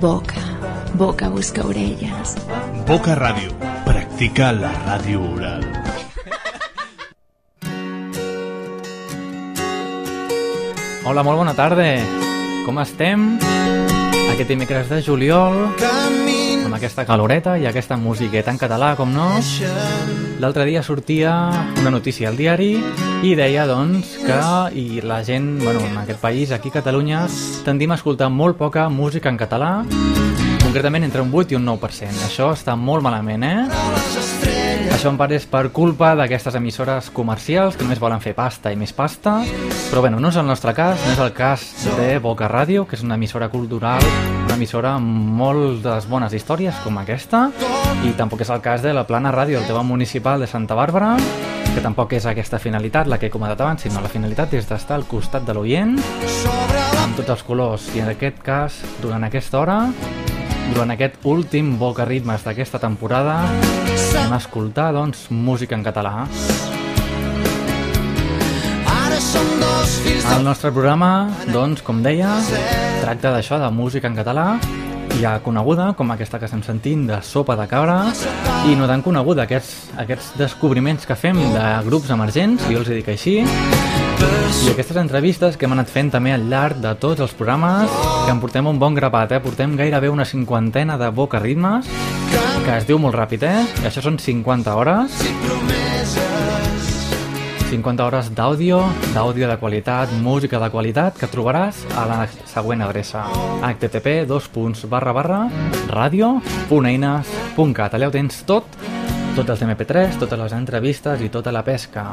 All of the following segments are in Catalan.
Boca, boca busca orelles. Boca Ràdio. Practica la ràdio oral. Hola, molt bona tarda. Com estem? Aquest dimecres de juliol, amb aquesta caloreta i aquesta musiqueta en català, com no. L'altre dia sortia una notícia al diari i deia, doncs, que i la gent, bueno, en aquest país, aquí a Catalunya, tendim a escoltar molt poca música en català, concretament entre un 8 i un 9%. Això està molt malament, eh? Això en part és per culpa d'aquestes emissores comercials que només volen fer pasta i més pasta, però bueno, no és el nostre cas, no és el cas de Boca Ràdio, que és una emissora cultural, una emissora amb moltes bones històries com aquesta, i tampoc és el cas de la Plana Ràdio, el teva municipal de Santa Bàrbara, que tampoc és aquesta finalitat la que he comentat abans, sinó la finalitat és d'estar al costat de l'oient, amb tots els colors, i en aquest cas, durant aquesta hora, durant aquest últim Boca Ritmes d'aquesta temporada a escoltar, doncs, música en català. El nostre programa, doncs, com deia, tracta d'això, de música en català, ja coneguda, com aquesta que estem sentint, de Sopa de Cabra, i no tan coneguda, aquests, aquests descobriments que fem de grups emergents, jo els dic així, i aquestes entrevistes que hem anat fent també al llarg de tots els programes, que en portem un bon grapat, eh? portem gairebé una cinquantena de boca ritmes, que es diu molt ràpid, eh? I això són 50 hores. 50 hores d'àudio, d'àudio de qualitat, música de qualitat, que trobaràs a la següent adreça http radio.eines.cat Allà ho tens tot, tots els MP3, totes les entrevistes i tota la pesca.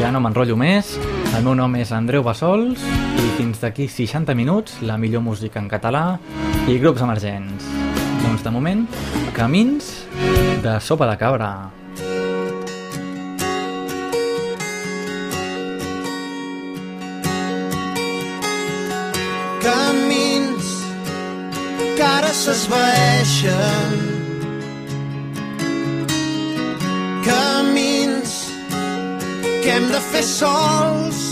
Ja no m'enrotllo més, el meu nom és Andreu Bassols i fins d'aquí 60 minuts la millor música en català i grups emergents. Doncs de moment, camins de sopa de cabra. Camins que ara s'esvaeixen Camins que hem de fer sols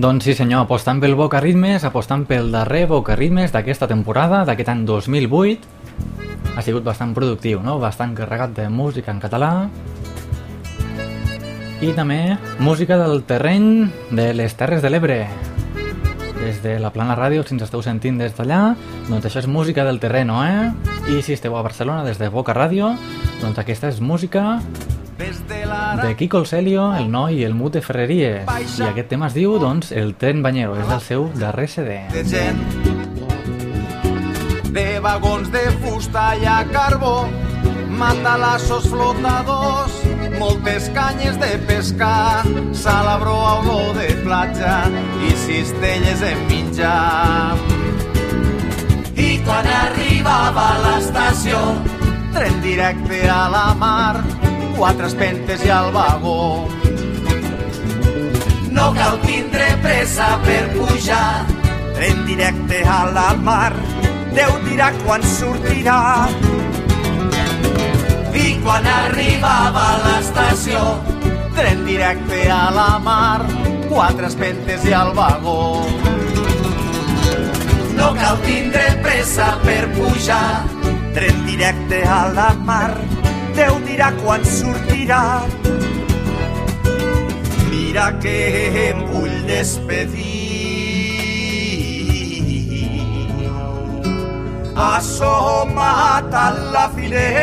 Doncs sí senyor, apostant pel Boca Ritmes, apostant pel darrer Boca Ritmes d'aquesta temporada, d'aquest any 2008, ha sigut bastant productiu, no? bastant carregat de música en català i també música del terreny de les Terres de l'Ebre des de la Plana Ràdio, si ens esteu sentint des d'allà, doncs això és música del terreno, eh? I si esteu a Barcelona des de Boca Ràdio, doncs aquesta és música de Kiko el Celio, el noi i el Mut de Ferreries. I aquest tema es diu, doncs, El tren banyero, és el seu darrer CD. De gent de vagons de fusta i a carbó, matalassos flotadors, moltes canyes de pescar, salabró a olor de platja i cistelles en mitjà. I quan arribava a l'estació, tren directe a la mar, quatre espentes i al vagó. No cal tindre pressa per pujar, tren directe a la mar, Déu dirà quan sortirà. I quan arribava a l'estació, tren directe a la mar, quatre espentes i al vagó. No cal tindre pressa per pujar, tren directe a la mar, Déu dirà quan sortirà. Mira que em vull despedir assomat a la finestra.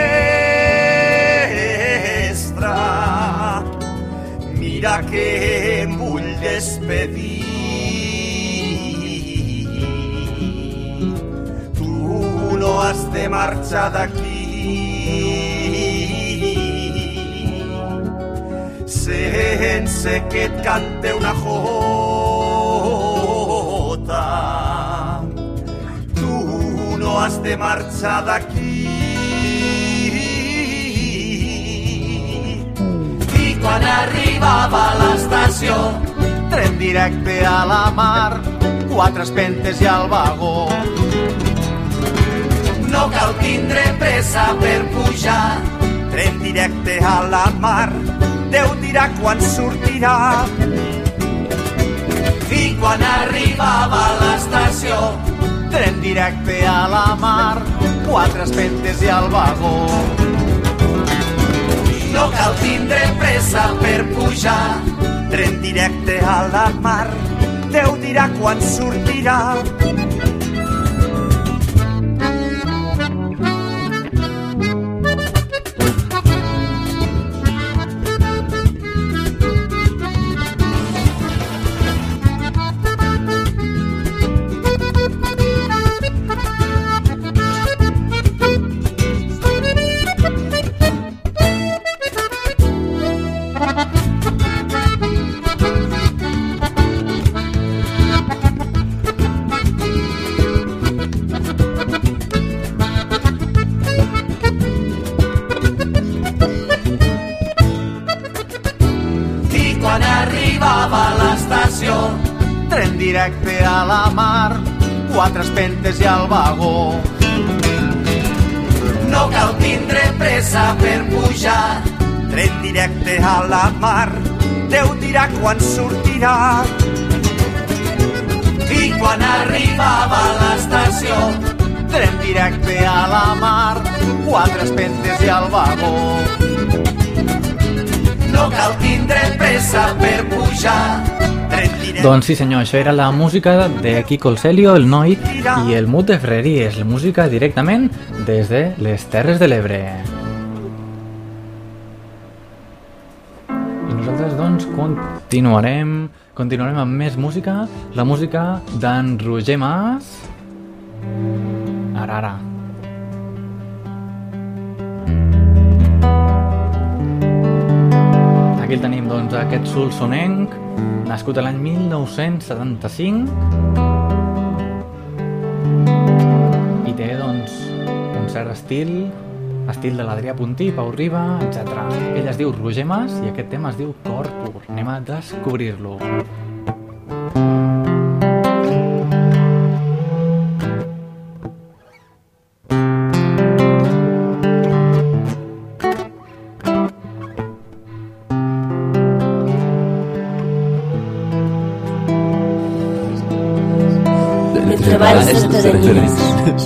Mira que em vull despedir. Tu no has de marxar d'aquí. Sense que et cante una jota no has de marxar d'aquí. I quan arribava a l'estació, tren directe a la mar, quatre espentes i al vagó. No cal tindre pressa per pujar, tren directe a la mar, Déu dirà quan sortirà. I quan arribava a l'estació, tren directe a la mar, quatre espentes i al vagó. No cal tindre pressa per pujar, tren directe a la mar, Déu dirà quan sortirà. Quatre espentes i al vagó. No cal tindre pressa per pujar, doncs sí senyor, això era la música de Kiko el Celio, el Noi i el Mut de Freries, la música directament des de les Terres de l'Ebre. I nosaltres doncs continuarem, continuarem amb més música, la música d'en Roger Mas. Ara, ara. Aquí el tenim, doncs, aquest solsonenc, nascut l'any 1975. té, doncs, un cert estil, estil de l'Adrià Puntí, Pau Riba, etc. Ell es diu Roger Mas i aquest tema es diu Cor Pur. Anem a descobrir-lo.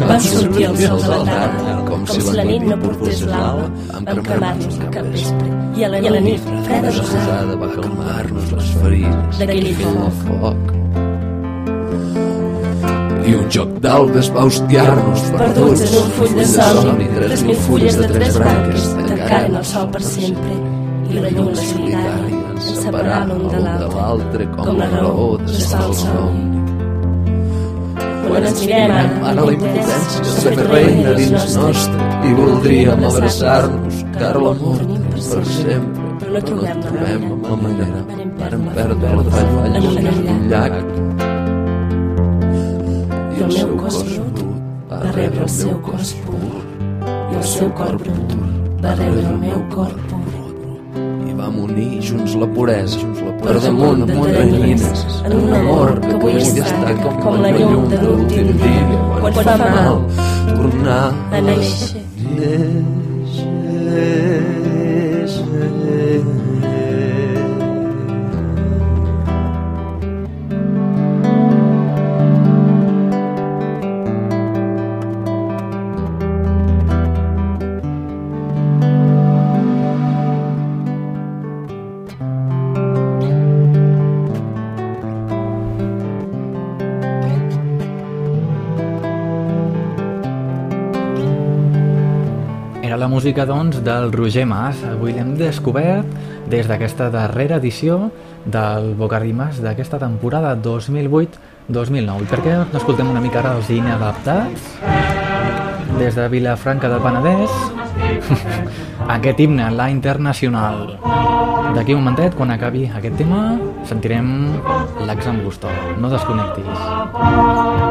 Va sortir el sol de la tarda com si la nit no portés l'alba vam cremar-nos al capvespre. i a la nit freda rosada va calmar-nos les ferides. d'aquell foc foc. I un joc d'albes va hostiar-nos perduts en un full de somni tres mil fulles de tres branques tancaren el sol per sempre. i la llum solitària ens separava l'un de l'altre com la raó de sol el somni quan ens mirem ara, la impotència se fer reina dins nostre i voldríem abraçar-nos car l'amor per sempre però no trobem trobem la manera vàrem perdre la davall en un llac llac i el meu cos brut va rebre el seu cos pur i el seu cor brut va rebre el meu cor pur i vam unir junts la puresa per damunt de teranyines en un amor que avui es tanca com la llum de l'últim dia. quan fa mal tornar a néixer. Era música, doncs, del Roger Mas. Avui l'hem descobert des d'aquesta darrera edició del Bocardimas d'aquesta temporada 2008-2009. I per què no escoltem una mica ara els inadaptats? Des de Vilafranca del Penedès, aquest himne, la internacional. D'aquí un momentet, quan acabi aquest tema, sentirem l'exambustó. No desconnectis.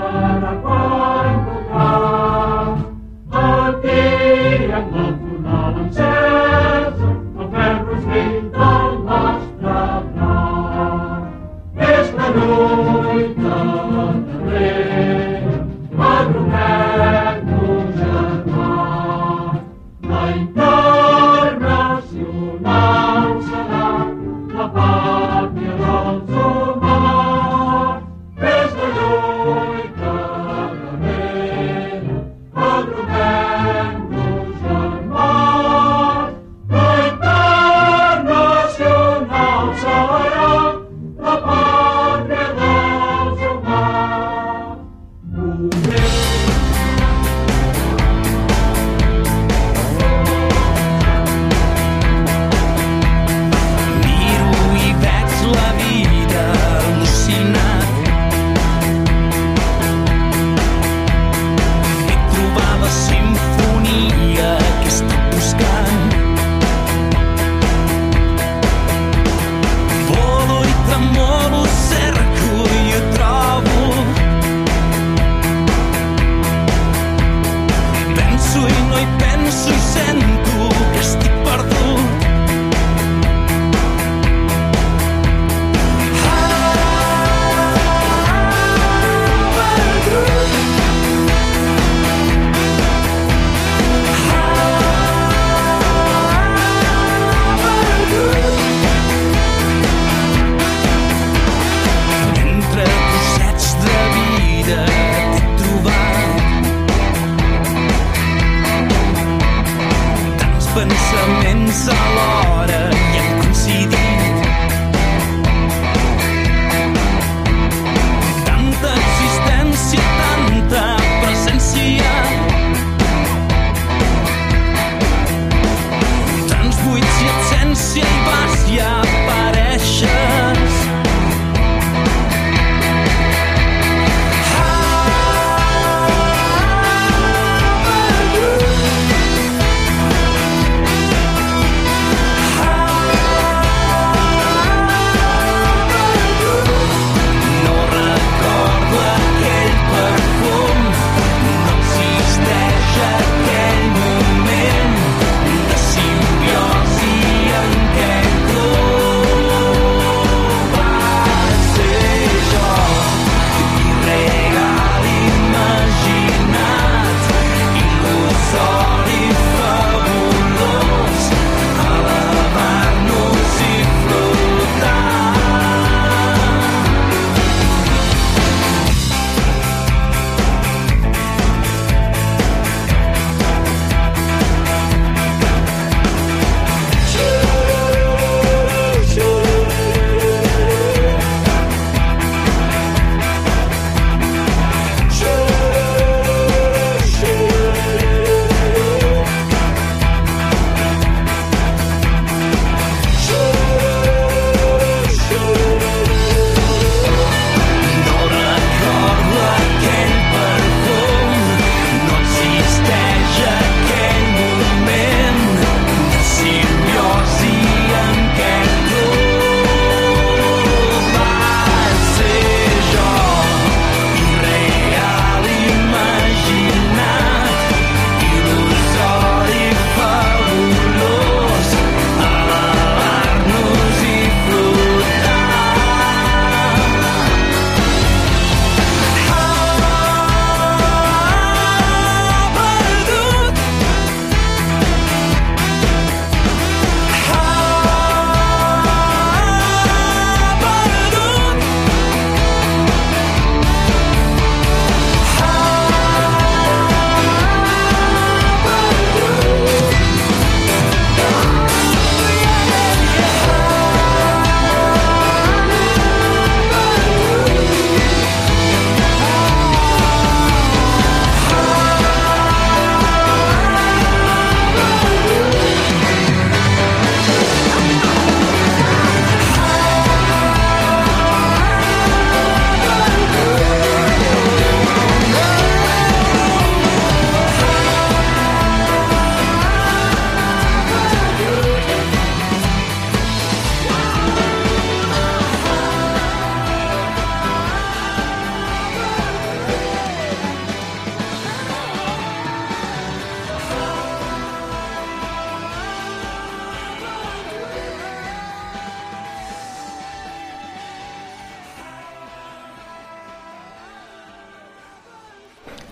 Some insalata.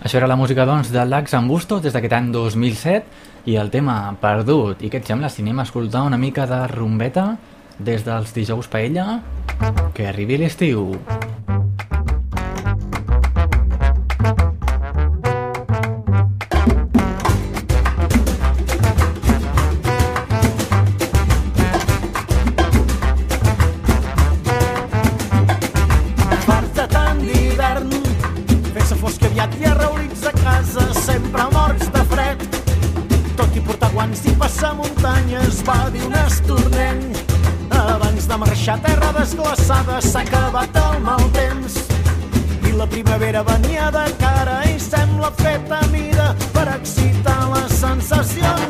Això era la música doncs, de Lax Ambusto des d'aquest any 2007 i el tema Perdut. I què et sembla si anem a escoltar una mica de rumbeta des dels dijous paella? Que arribi l'estiu. S'ha acabat el mal temps. I la primavera venia de cara i sembla feta mida per excitar les sensacions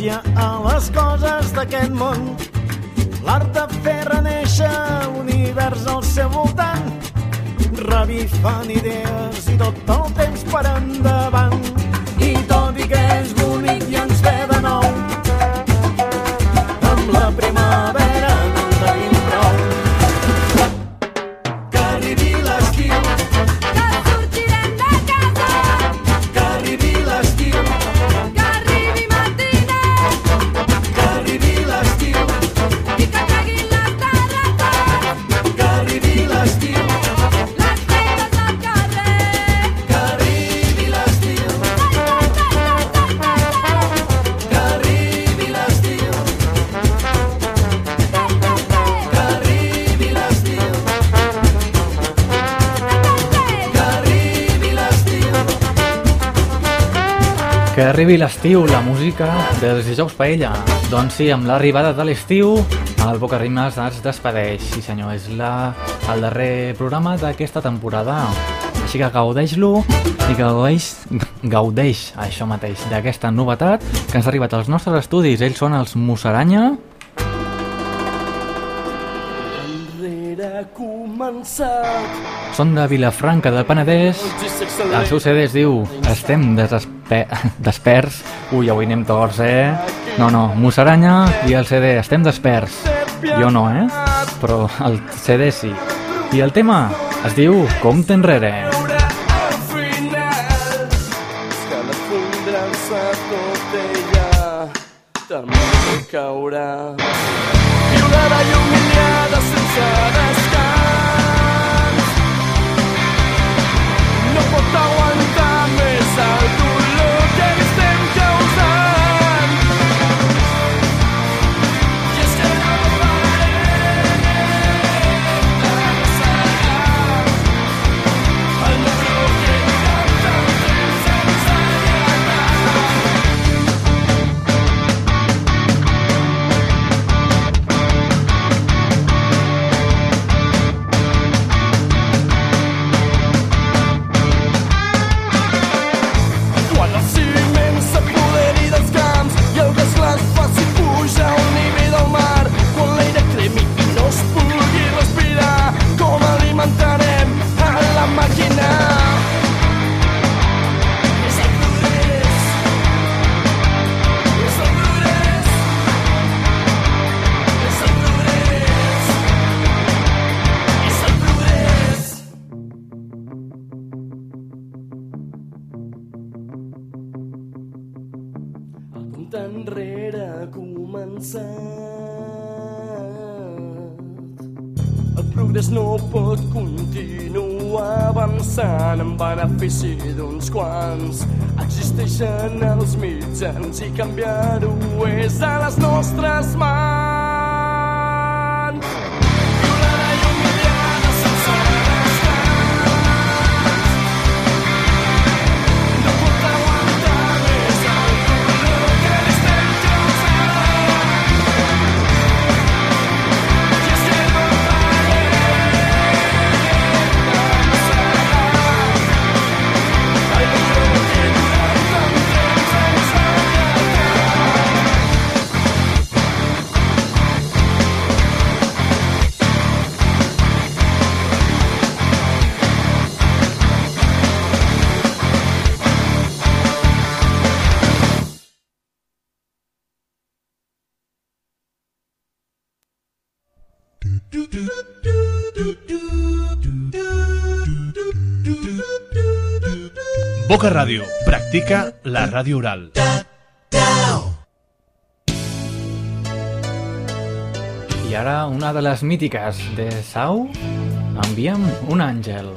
renúncia a les coses d'aquest món. L'art de fer reneixer l'univers al seu voltant, revifant idees i tot el temps per endavant. Arribi l'estiu, la música dels dijous paella. Doncs sí, amb l'arribada de l'estiu, el Boca Rimes es despedeix. Sí senyor, és la, el darrer programa d'aquesta temporada. Així que gaudeix-lo i gaudeix, gaudeix això mateix, d'aquesta novetat que ens ha arribat als nostres estudis. Ells són els Mussaranya. Són de Vilafranca del Penedès. El seu CD es diu Estem desesperats desperts. Ui, avui anem torts, eh? No, no, Mussaranya i el CD, estem desperts. Jo no, eh? Però el CD sí. I el tema es diu Compte enrere. també caurà. Violada i humiliada sense descans no pot aguantar els mitjans i canviar-ho és a les nostres Boca Ràdio. Practica la ràdio oral. I ara una de les mítiques de Sau, enviem un àngel.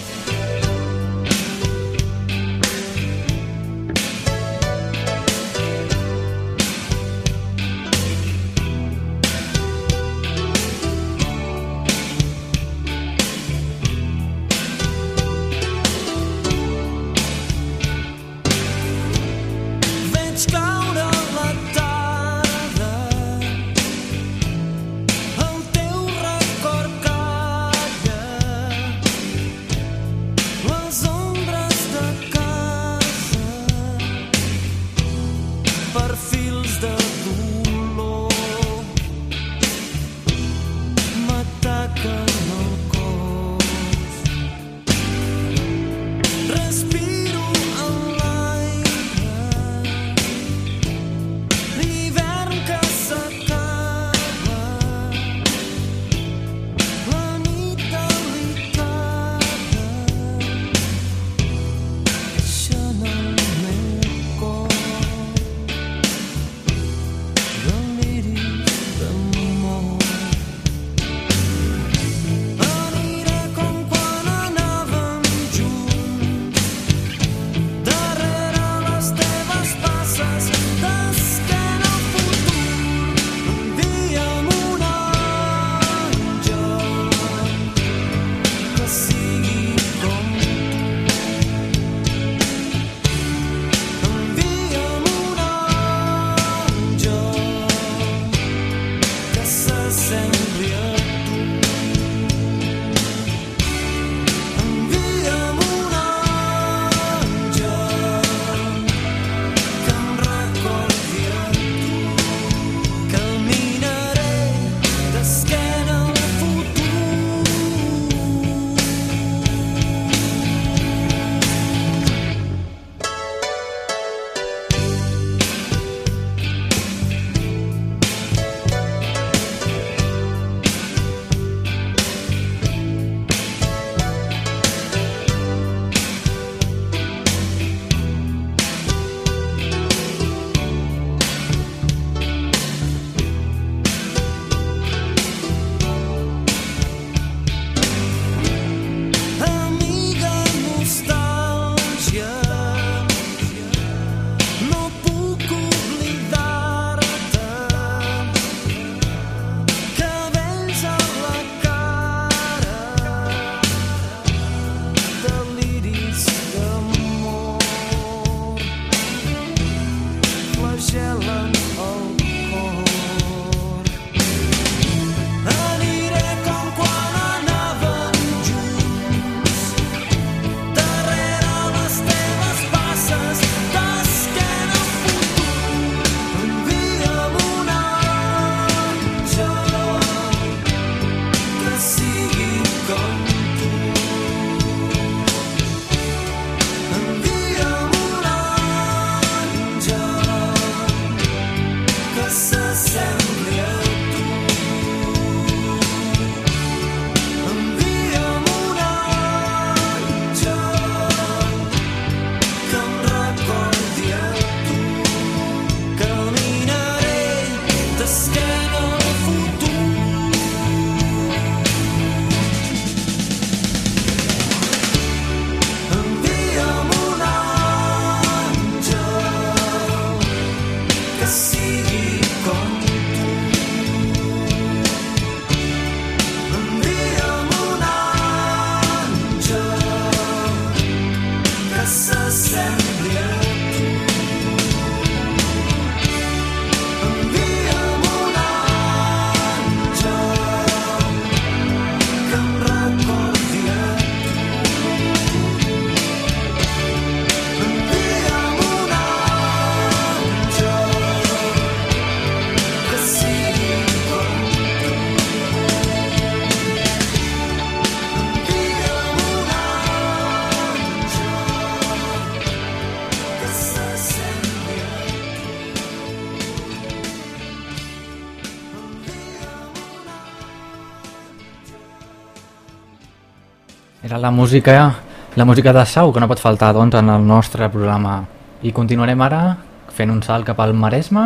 La música, la música de Sau, que no pot faltar doncs, en el nostre programa. I continuarem ara fent un salt cap al Maresme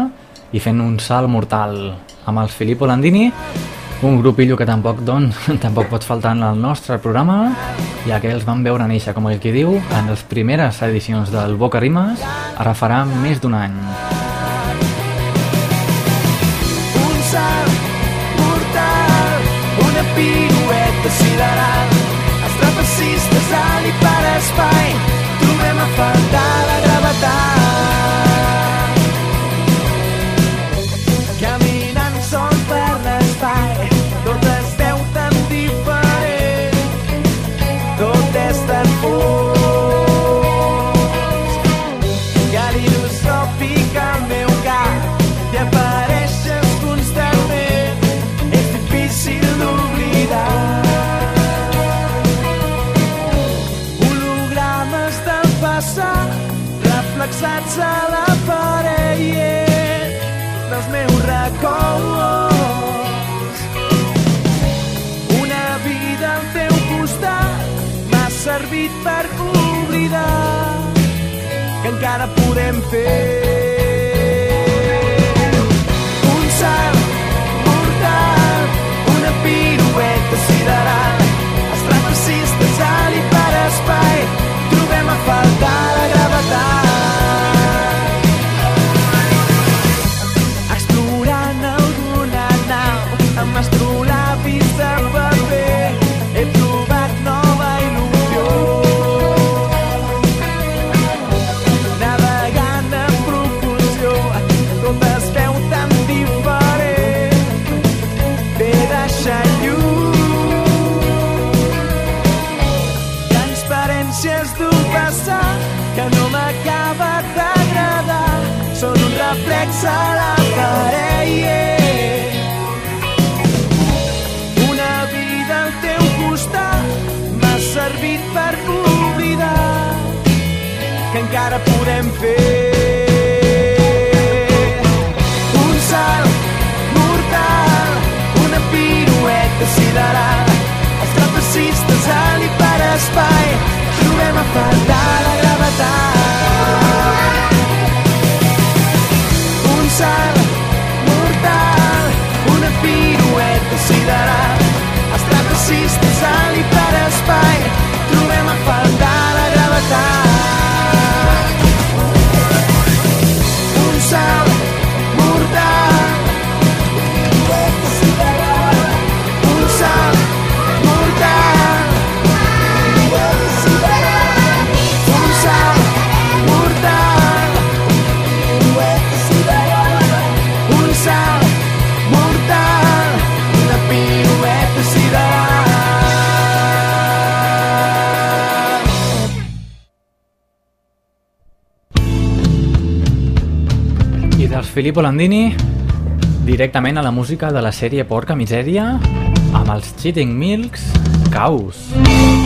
i fent un salt mortal amb els Filippo Landini, un grupillo que tampoc, doncs, tampoc pot faltar en el nostre programa, ja que els van veure néixer, com el que diu, en les primeres edicions del Boca Rimes, ara farà més d'un any. Un salt mortal, una pirueta encara podem fer. Encara podem fer. Un salt mortal, una pirueta sideral, els trapecistes alt i per espai, trobem a faltar Filippo Landini directament a la música de la sèrie Porca Misèria amb els Cheating Milks Caos. Dius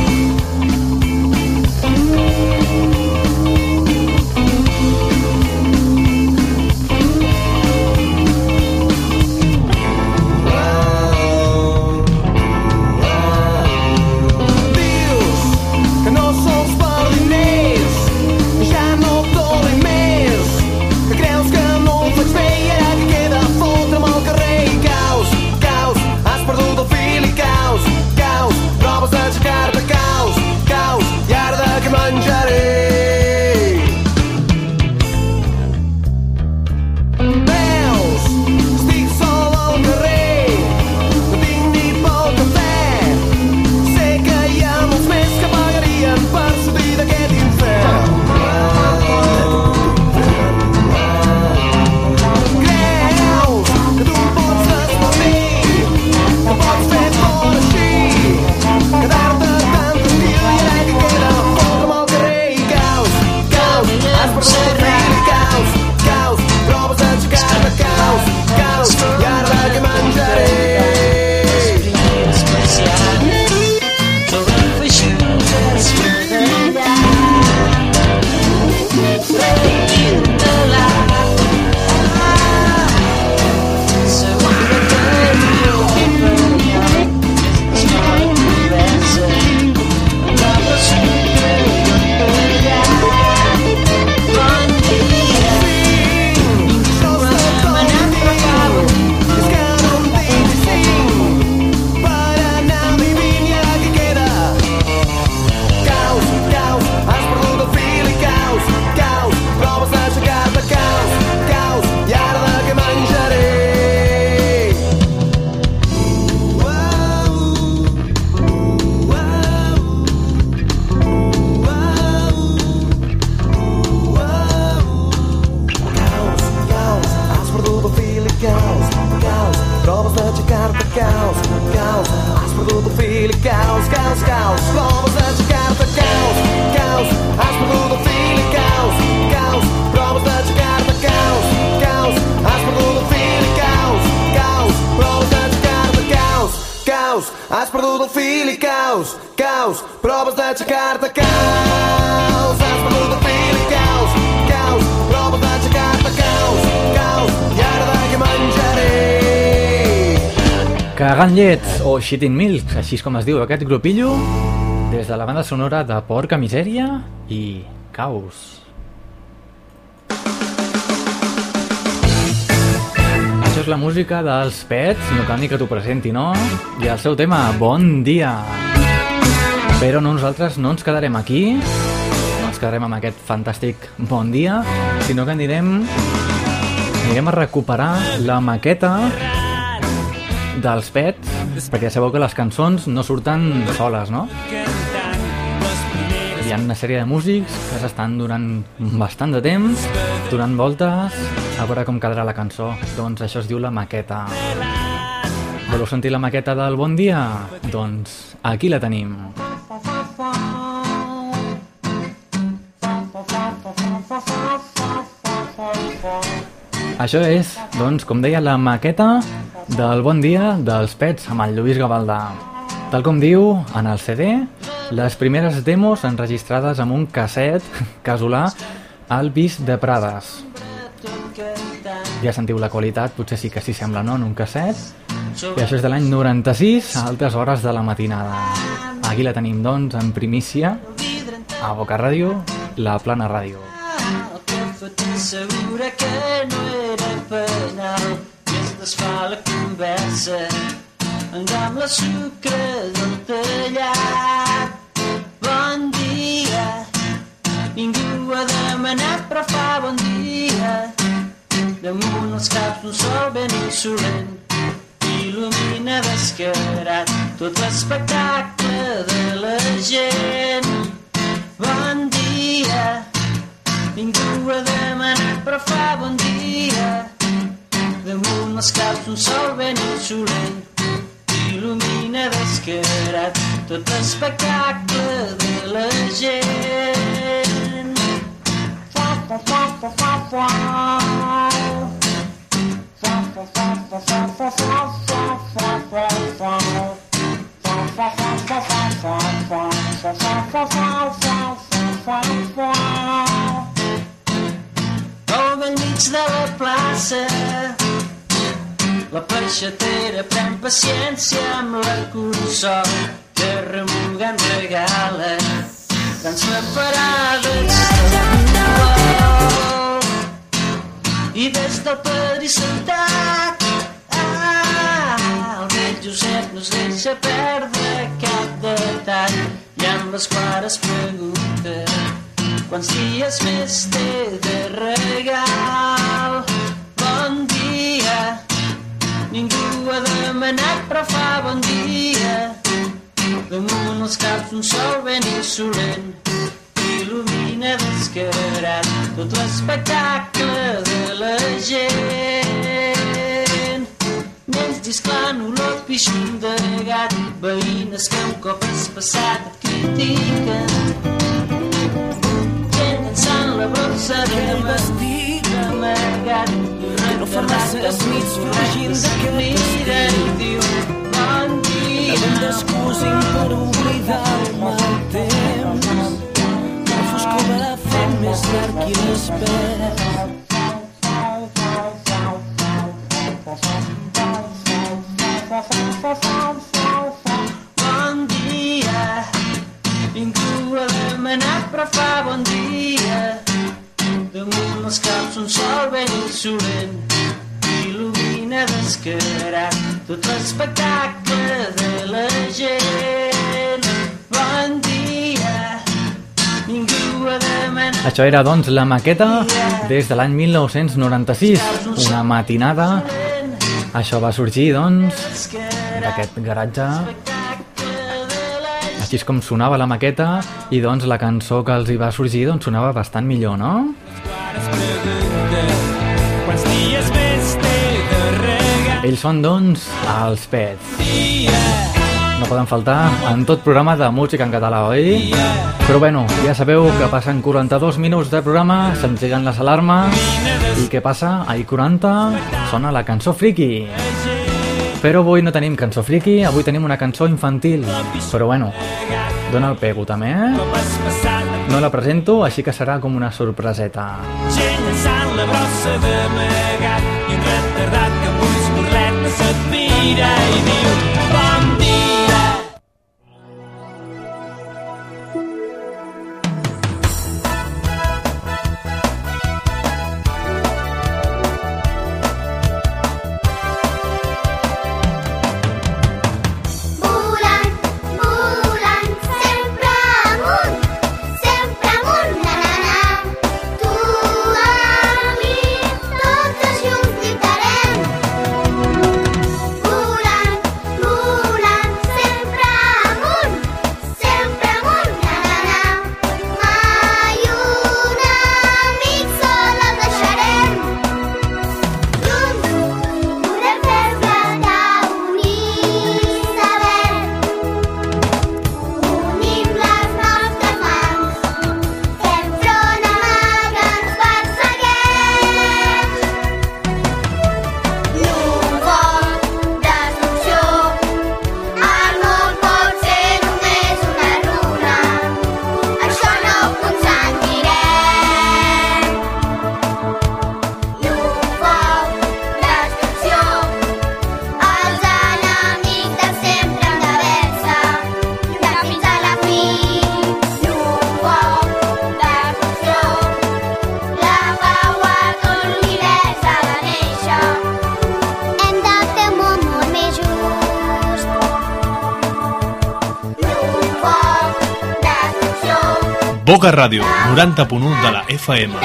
Shitting Milk, així és com es diu aquest grupillo, des de la banda sonora de Porca Misèria i Caos. Això és la música dels Pets, no cal ni que t'ho presenti, no? I el seu tema, Bon dia! Però nosaltres no ens quedarem aquí, no ens quedarem amb aquest fantàstic Bon dia, sinó que anirem, anirem a recuperar la maqueta dels Pets, perquè sabeu que les cançons no surten soles, no? Hi ha una sèrie de músics que s'estan durant bastant de temps, donant voltes, a veure com quedarà la cançó. Doncs això es diu la maqueta. Voleu sentir la maqueta del Bon Dia? Doncs aquí la tenim. Això és, doncs, com deia, la maqueta del Bon Dia dels Pets amb el Lluís Gavaldà. Tal com diu en el CD, les primeres demos enregistrades amb un casset casolà al Vis de Prades. Ja sentiu la qualitat, potser sí que s'hi sembla, no?, en un casset. I això és de l'any 96, a altes hores de la matinada. Aquí la tenim, doncs, en primícia, a Boca Ràdio, la Plana Ràdio. T'assegura que no era penal desfà la conversa amb la sucre del tallat. Bon dia, ningú ha demanat però fa bon dia. Damunt els caps un sol ben insolent il·lumina descarat tot l'espectacle de la gent. Bon dia, Ningú ha demanat però fa bon dia Damunt els caps un sol ben insolent Il·lumina descarat tot l'espectacle de la gent Fa, fa, fa, fa, fa, fa. Fa, fa, fa, fa, fa, fa, fa, fa, fa, fa, fa. Fa, fa, fa, fa, fa, fa, fa, fa, fa, fa, fa, fa, fa, fa. Al bell mig de la plaça la peixatera pren paciència amb la cursol que remugant regala separades de color i des del Padrí sentat ah, el vell Josep no es deixa perdre cap detall. I amb les clares pregunta quants dies més té de regal ningú ha demanat però fa bon dia. Damunt els caps un sol ben insolent il·lumina descarat tot l'espectacle de la gent. Nens disclant olor pixum de gat veïnes que un cop has passat et critiquen. Gent llançant la brossa de vestit amagat massa nits fugint d'aquest i diu bon dia Hem d'excusin per oblidar el mal temps. La foscor va fent més llarg i l'espera Bon dia, ningú ha demanat però fa bon dia. Damunt els caps un sol ben insolent il·lumina descarat tot l'espectacle de la gent. Bon dia, ningú ha demanat Això era, doncs, la maqueta des de l'any 1996, una matinada. Això va sorgir, doncs, d'aquest garatge. Així és com sonava la maqueta i, doncs, la cançó que els hi va sorgir doncs, sonava bastant millor, no? Ells són, doncs, els Pets. No poden faltar en tot programa de música en català, oi? Però bueno, ja sabeu que passen 42 minuts de programa, s'engeguen les alarmes i què passa? Ahir 40 sona la cançó friki. Però avui no tenim cançó friki, avui tenim una cançó infantil. Però bueno, dona el pego també, eh? No la presento, així que serà com una sorpreseta. Gent llançant la brossa d'amagat i un retardat que amb ulls correts se't mira i diu bon Boca Ràdio, 90.1 de la FM.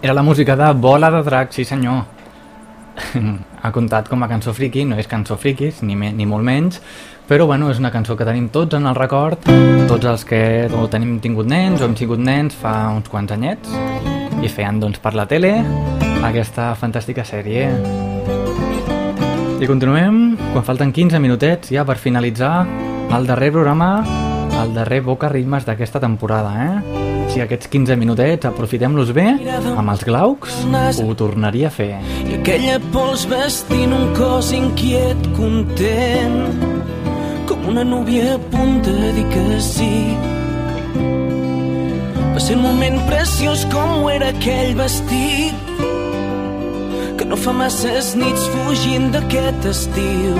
Era la música de Bola de Drac, sí senyor. ha comptat com a cançó friki, no és cançó friki, ni, me, ni molt menys, però bueno, és una cançó que tenim tots en el record, tots els que o tenim tingut nens o hem sigut nens fa uns quants anyets, i feien doncs per la tele aquesta fantàstica sèrie. I continuem, quan falten 15 minutets ja per finalitzar el darrer programa, el darrer Boca Ritmes d'aquesta temporada, eh? Si aquests 15 minutets aprofitem-los bé, amb els glaucs, ho tornaria a fer. I aquella pols vestint un cos inquiet, content, una núvia a punt de dir que sí. Va ser un moment preciós com ho era aquell vestit, que no fa masses nits fugint d'aquest estiu.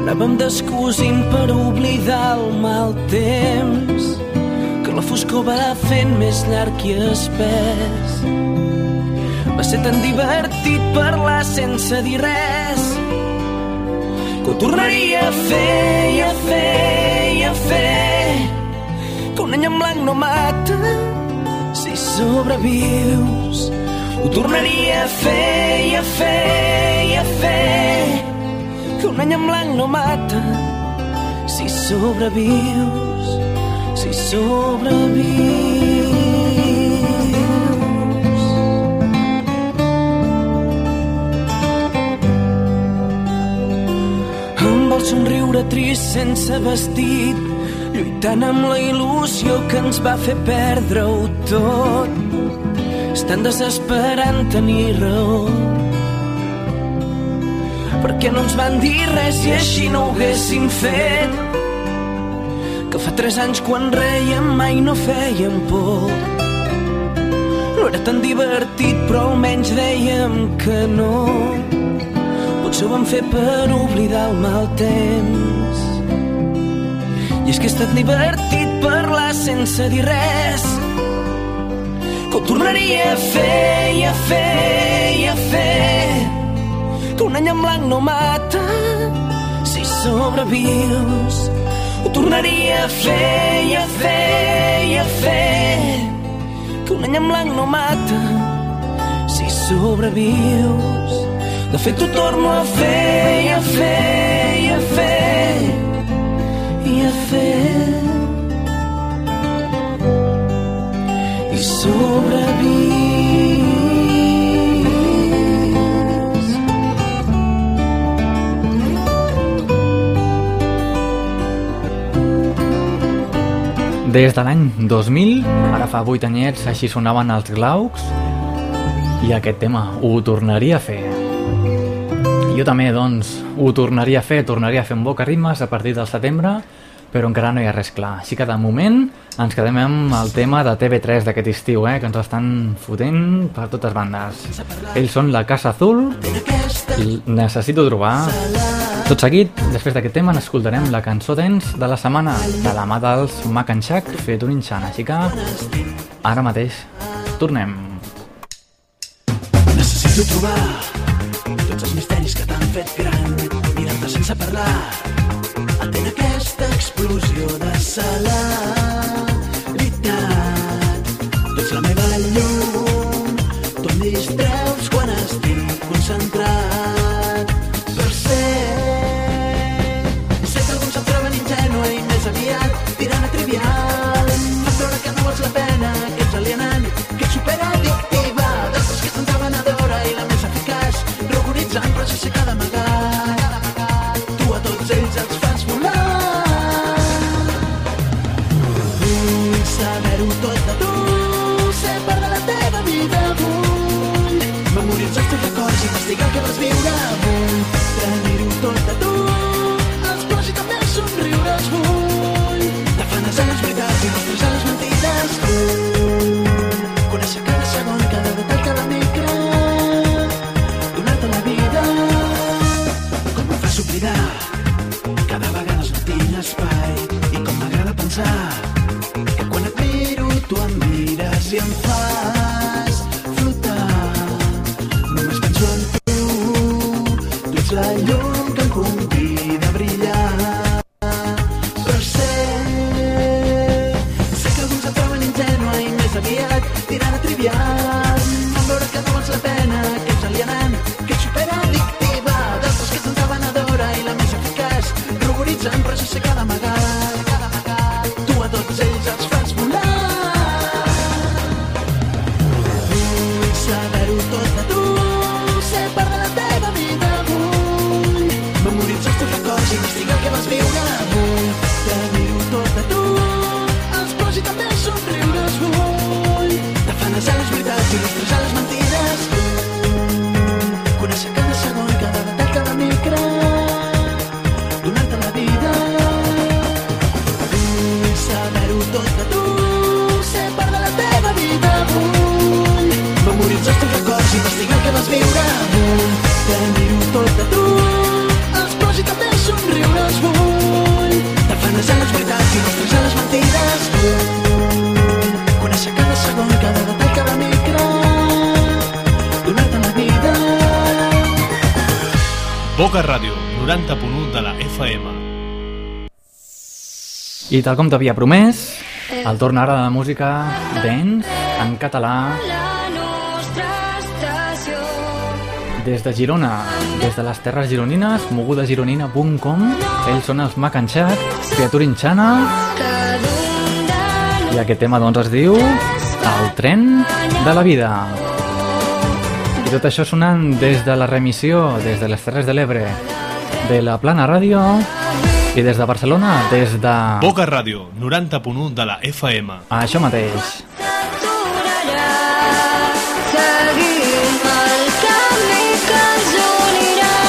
Anàvem descosint per oblidar el mal temps, que la foscor va fent més llarg i espès. Va ser tan divertit parlar sense dir res que ho tornaria a fer i a fer i a fer que un any en blanc no mata. Si sobrevius ho tornaria a fer i a fer i a fer que un any en blanc no mata. Si sobrevius si sobrevius somriure trist sense vestit lluitant amb la il·lusió que ens va fer perdre-ho tot. És tan desesperant tenir raó. Perquè no ens van dir res i així no ho haguéssim fet. Que fa tres anys quan reiem mai no fèiem por. No era tan divertit però almenys dèiem que no potser ho vam fer per oblidar el mal temps. I és que ha estat divertit parlar sense dir res. Que ho tornaria a fer i a fer i a fer. Que un any en blanc no mata si sobrevius. Ho tornaria a fer i a fer i a fer. Que un any en blanc no mata si sobrevius De fet ho torno a fer i a fer i a fer i a fer i sobrevis Des de l'any 2000, ara fa 8 anyets, així sonaven els Glaucs i aquest tema ho tornaria a fer. Jo també, doncs, ho tornaria a fer, tornaria a fer un boca ritmes a partir del setembre, però encara no hi ha res clar. Així que de moment ens quedem amb el tema de TV3 d'aquest estiu, eh, que ens estan fotent per totes bandes. Ells són la Casa Azul i necessito trobar... Tot seguit, després d'aquest tema, n'escoltarem la cançó dents de la setmana de la mà dels Mac and Shack fet un inxant. Així que ara mateix tornem. Necessito trobar tots els misteris que t'han fet gran mirant-te sense parlar atén aquesta explosió de celeritat respirar. I tal com t'havia promès, el torn ara de la música dance en català des de Girona, des de les terres gironines, mogudagironina.com ells són els Mac and Chat, criatura inxana i aquest tema doncs es diu El tren de la vida. I tot això sonant des de la remissió des de les Terres de l'Ebre de la Plana Ràdio i des de Barcelona, des de... Boca Ràdio, 90.1 de la FM. Això mateix. Seguim el camí que ens unirà.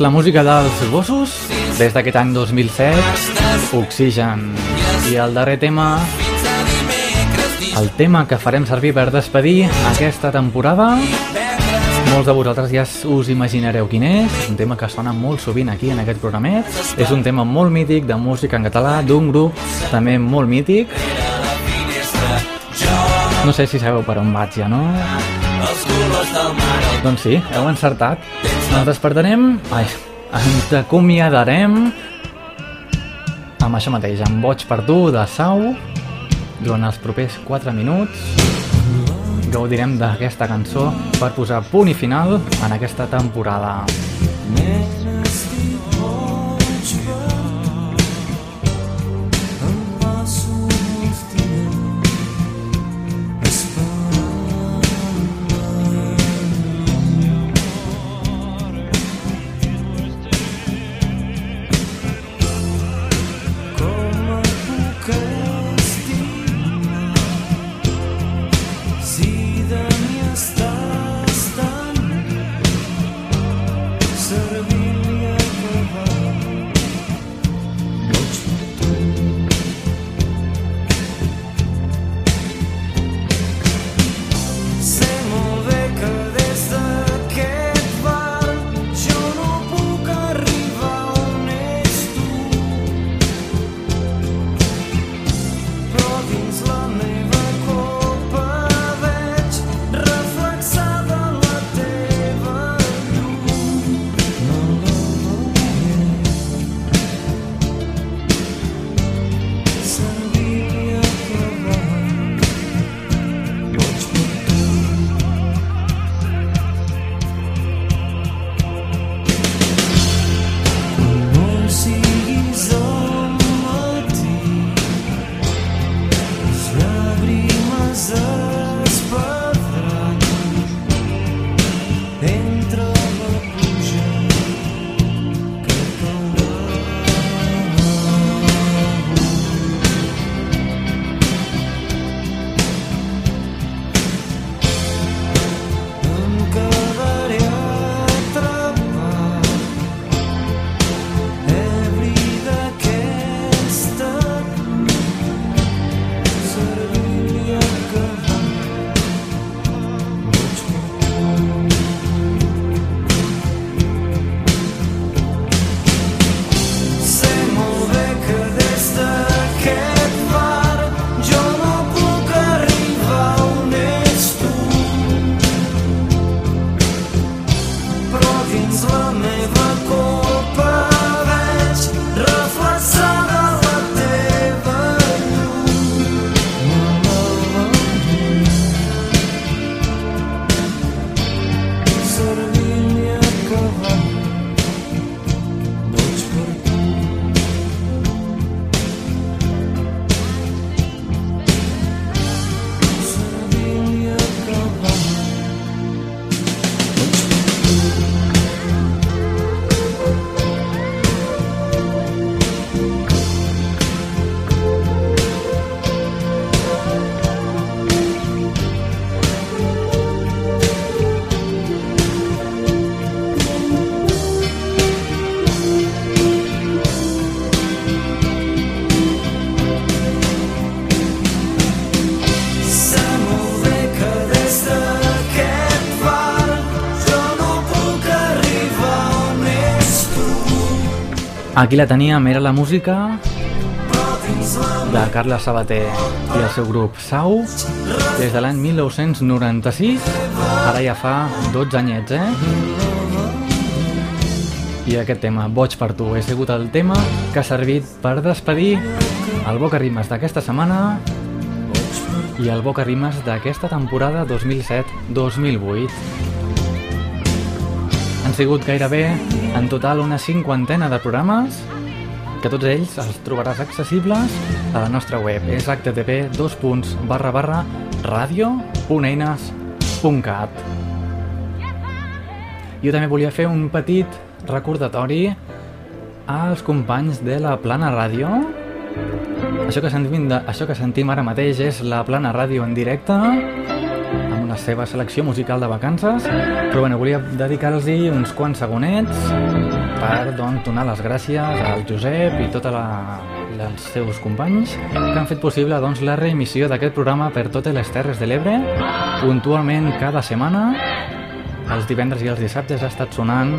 la música dels gossos des d'aquest any 2007, Oxigen. I el darrer tema, el tema que farem servir per despedir aquesta temporada, molts de vosaltres ja us imaginareu quin és, un tema que sona molt sovint aquí en aquest programet, és un tema molt mític de música en català d'un grup també molt mític. No sé si sabeu per on vaig ja, no? Doncs sí, heu encertat. Ens despertarem... Ai, ens acomiadarem amb això mateix, amb Boig per tu, de Sau, durant els propers 4 minuts. Gaudirem d'aquesta cançó per posar punt i final en aquesta temporada. Mm. Aquí la teníem, era la música de Carles Sabater i el seu grup Sau des de l'any 1996 ara ja fa 12 anyets eh? i aquest tema, Boig per tu he sigut el tema que ha servit per despedir el Boca Rimes d'aquesta setmana i el Boca Rimes d'aquesta temporada 2007-2008 han sigut gairebé en total una cinquantena de programes que tots ells els trobaràs accessibles a la nostra web. És http radio.eines.cat Jo també volia fer un petit recordatori als companys de la Plana Ràdio. Això que sentim, això que sentim ara mateix és la Plana Ràdio en directe amb la seva selecció musical de vacances, però bueno, volia dedicar-los uns quants segonets per doncs, donar les gràcies al Josep i tota la, els seus companys que han fet possible doncs, la reemissió d'aquest programa per totes les Terres de l'Ebre puntualment cada setmana. Els divendres i els dissabtes ha estat sonant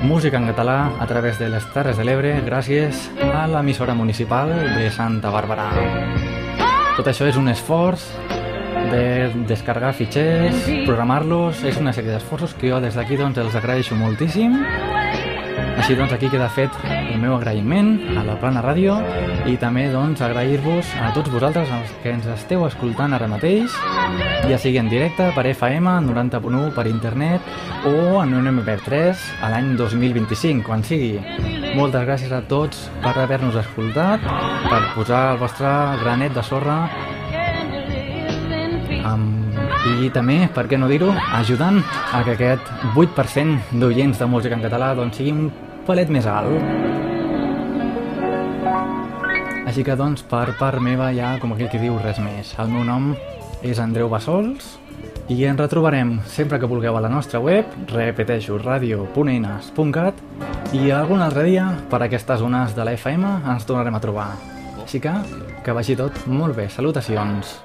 música en català a través de les Terres de l'Ebre gràcies a l'emissora municipal de Santa Bàrbara. Tot això és un esforç de descarregar fitxers, programar-los, és una sèrie d'esforços que jo des d'aquí doncs, els agraeixo moltíssim. Així doncs aquí queda fet el meu agraïment a la Plana Ràdio i també doncs agrair-vos a tots vosaltres els que ens esteu escoltant ara mateix, ja sigui en directe per FM 90.1 per internet o en un MP3 a l'any 2025, quan sigui. Moltes gràcies a tots per haver-nos escoltat, per posar el vostre granet de sorra Um, I també, per què no dir-ho, ajudant a que aquest 8% d'oients de música en català doncs, sigui un palet més alt. Així que, doncs, per part meva ja, com aquell que diu, res més. El meu nom és Andreu Bassols i ens retrobarem sempre que vulgueu a la nostra web, repeteixo, radio.eines.cat i algun altre dia, per aquestes zones de la FM, ens tornarem a trobar. Així que, que vagi tot molt bé. Salutacions.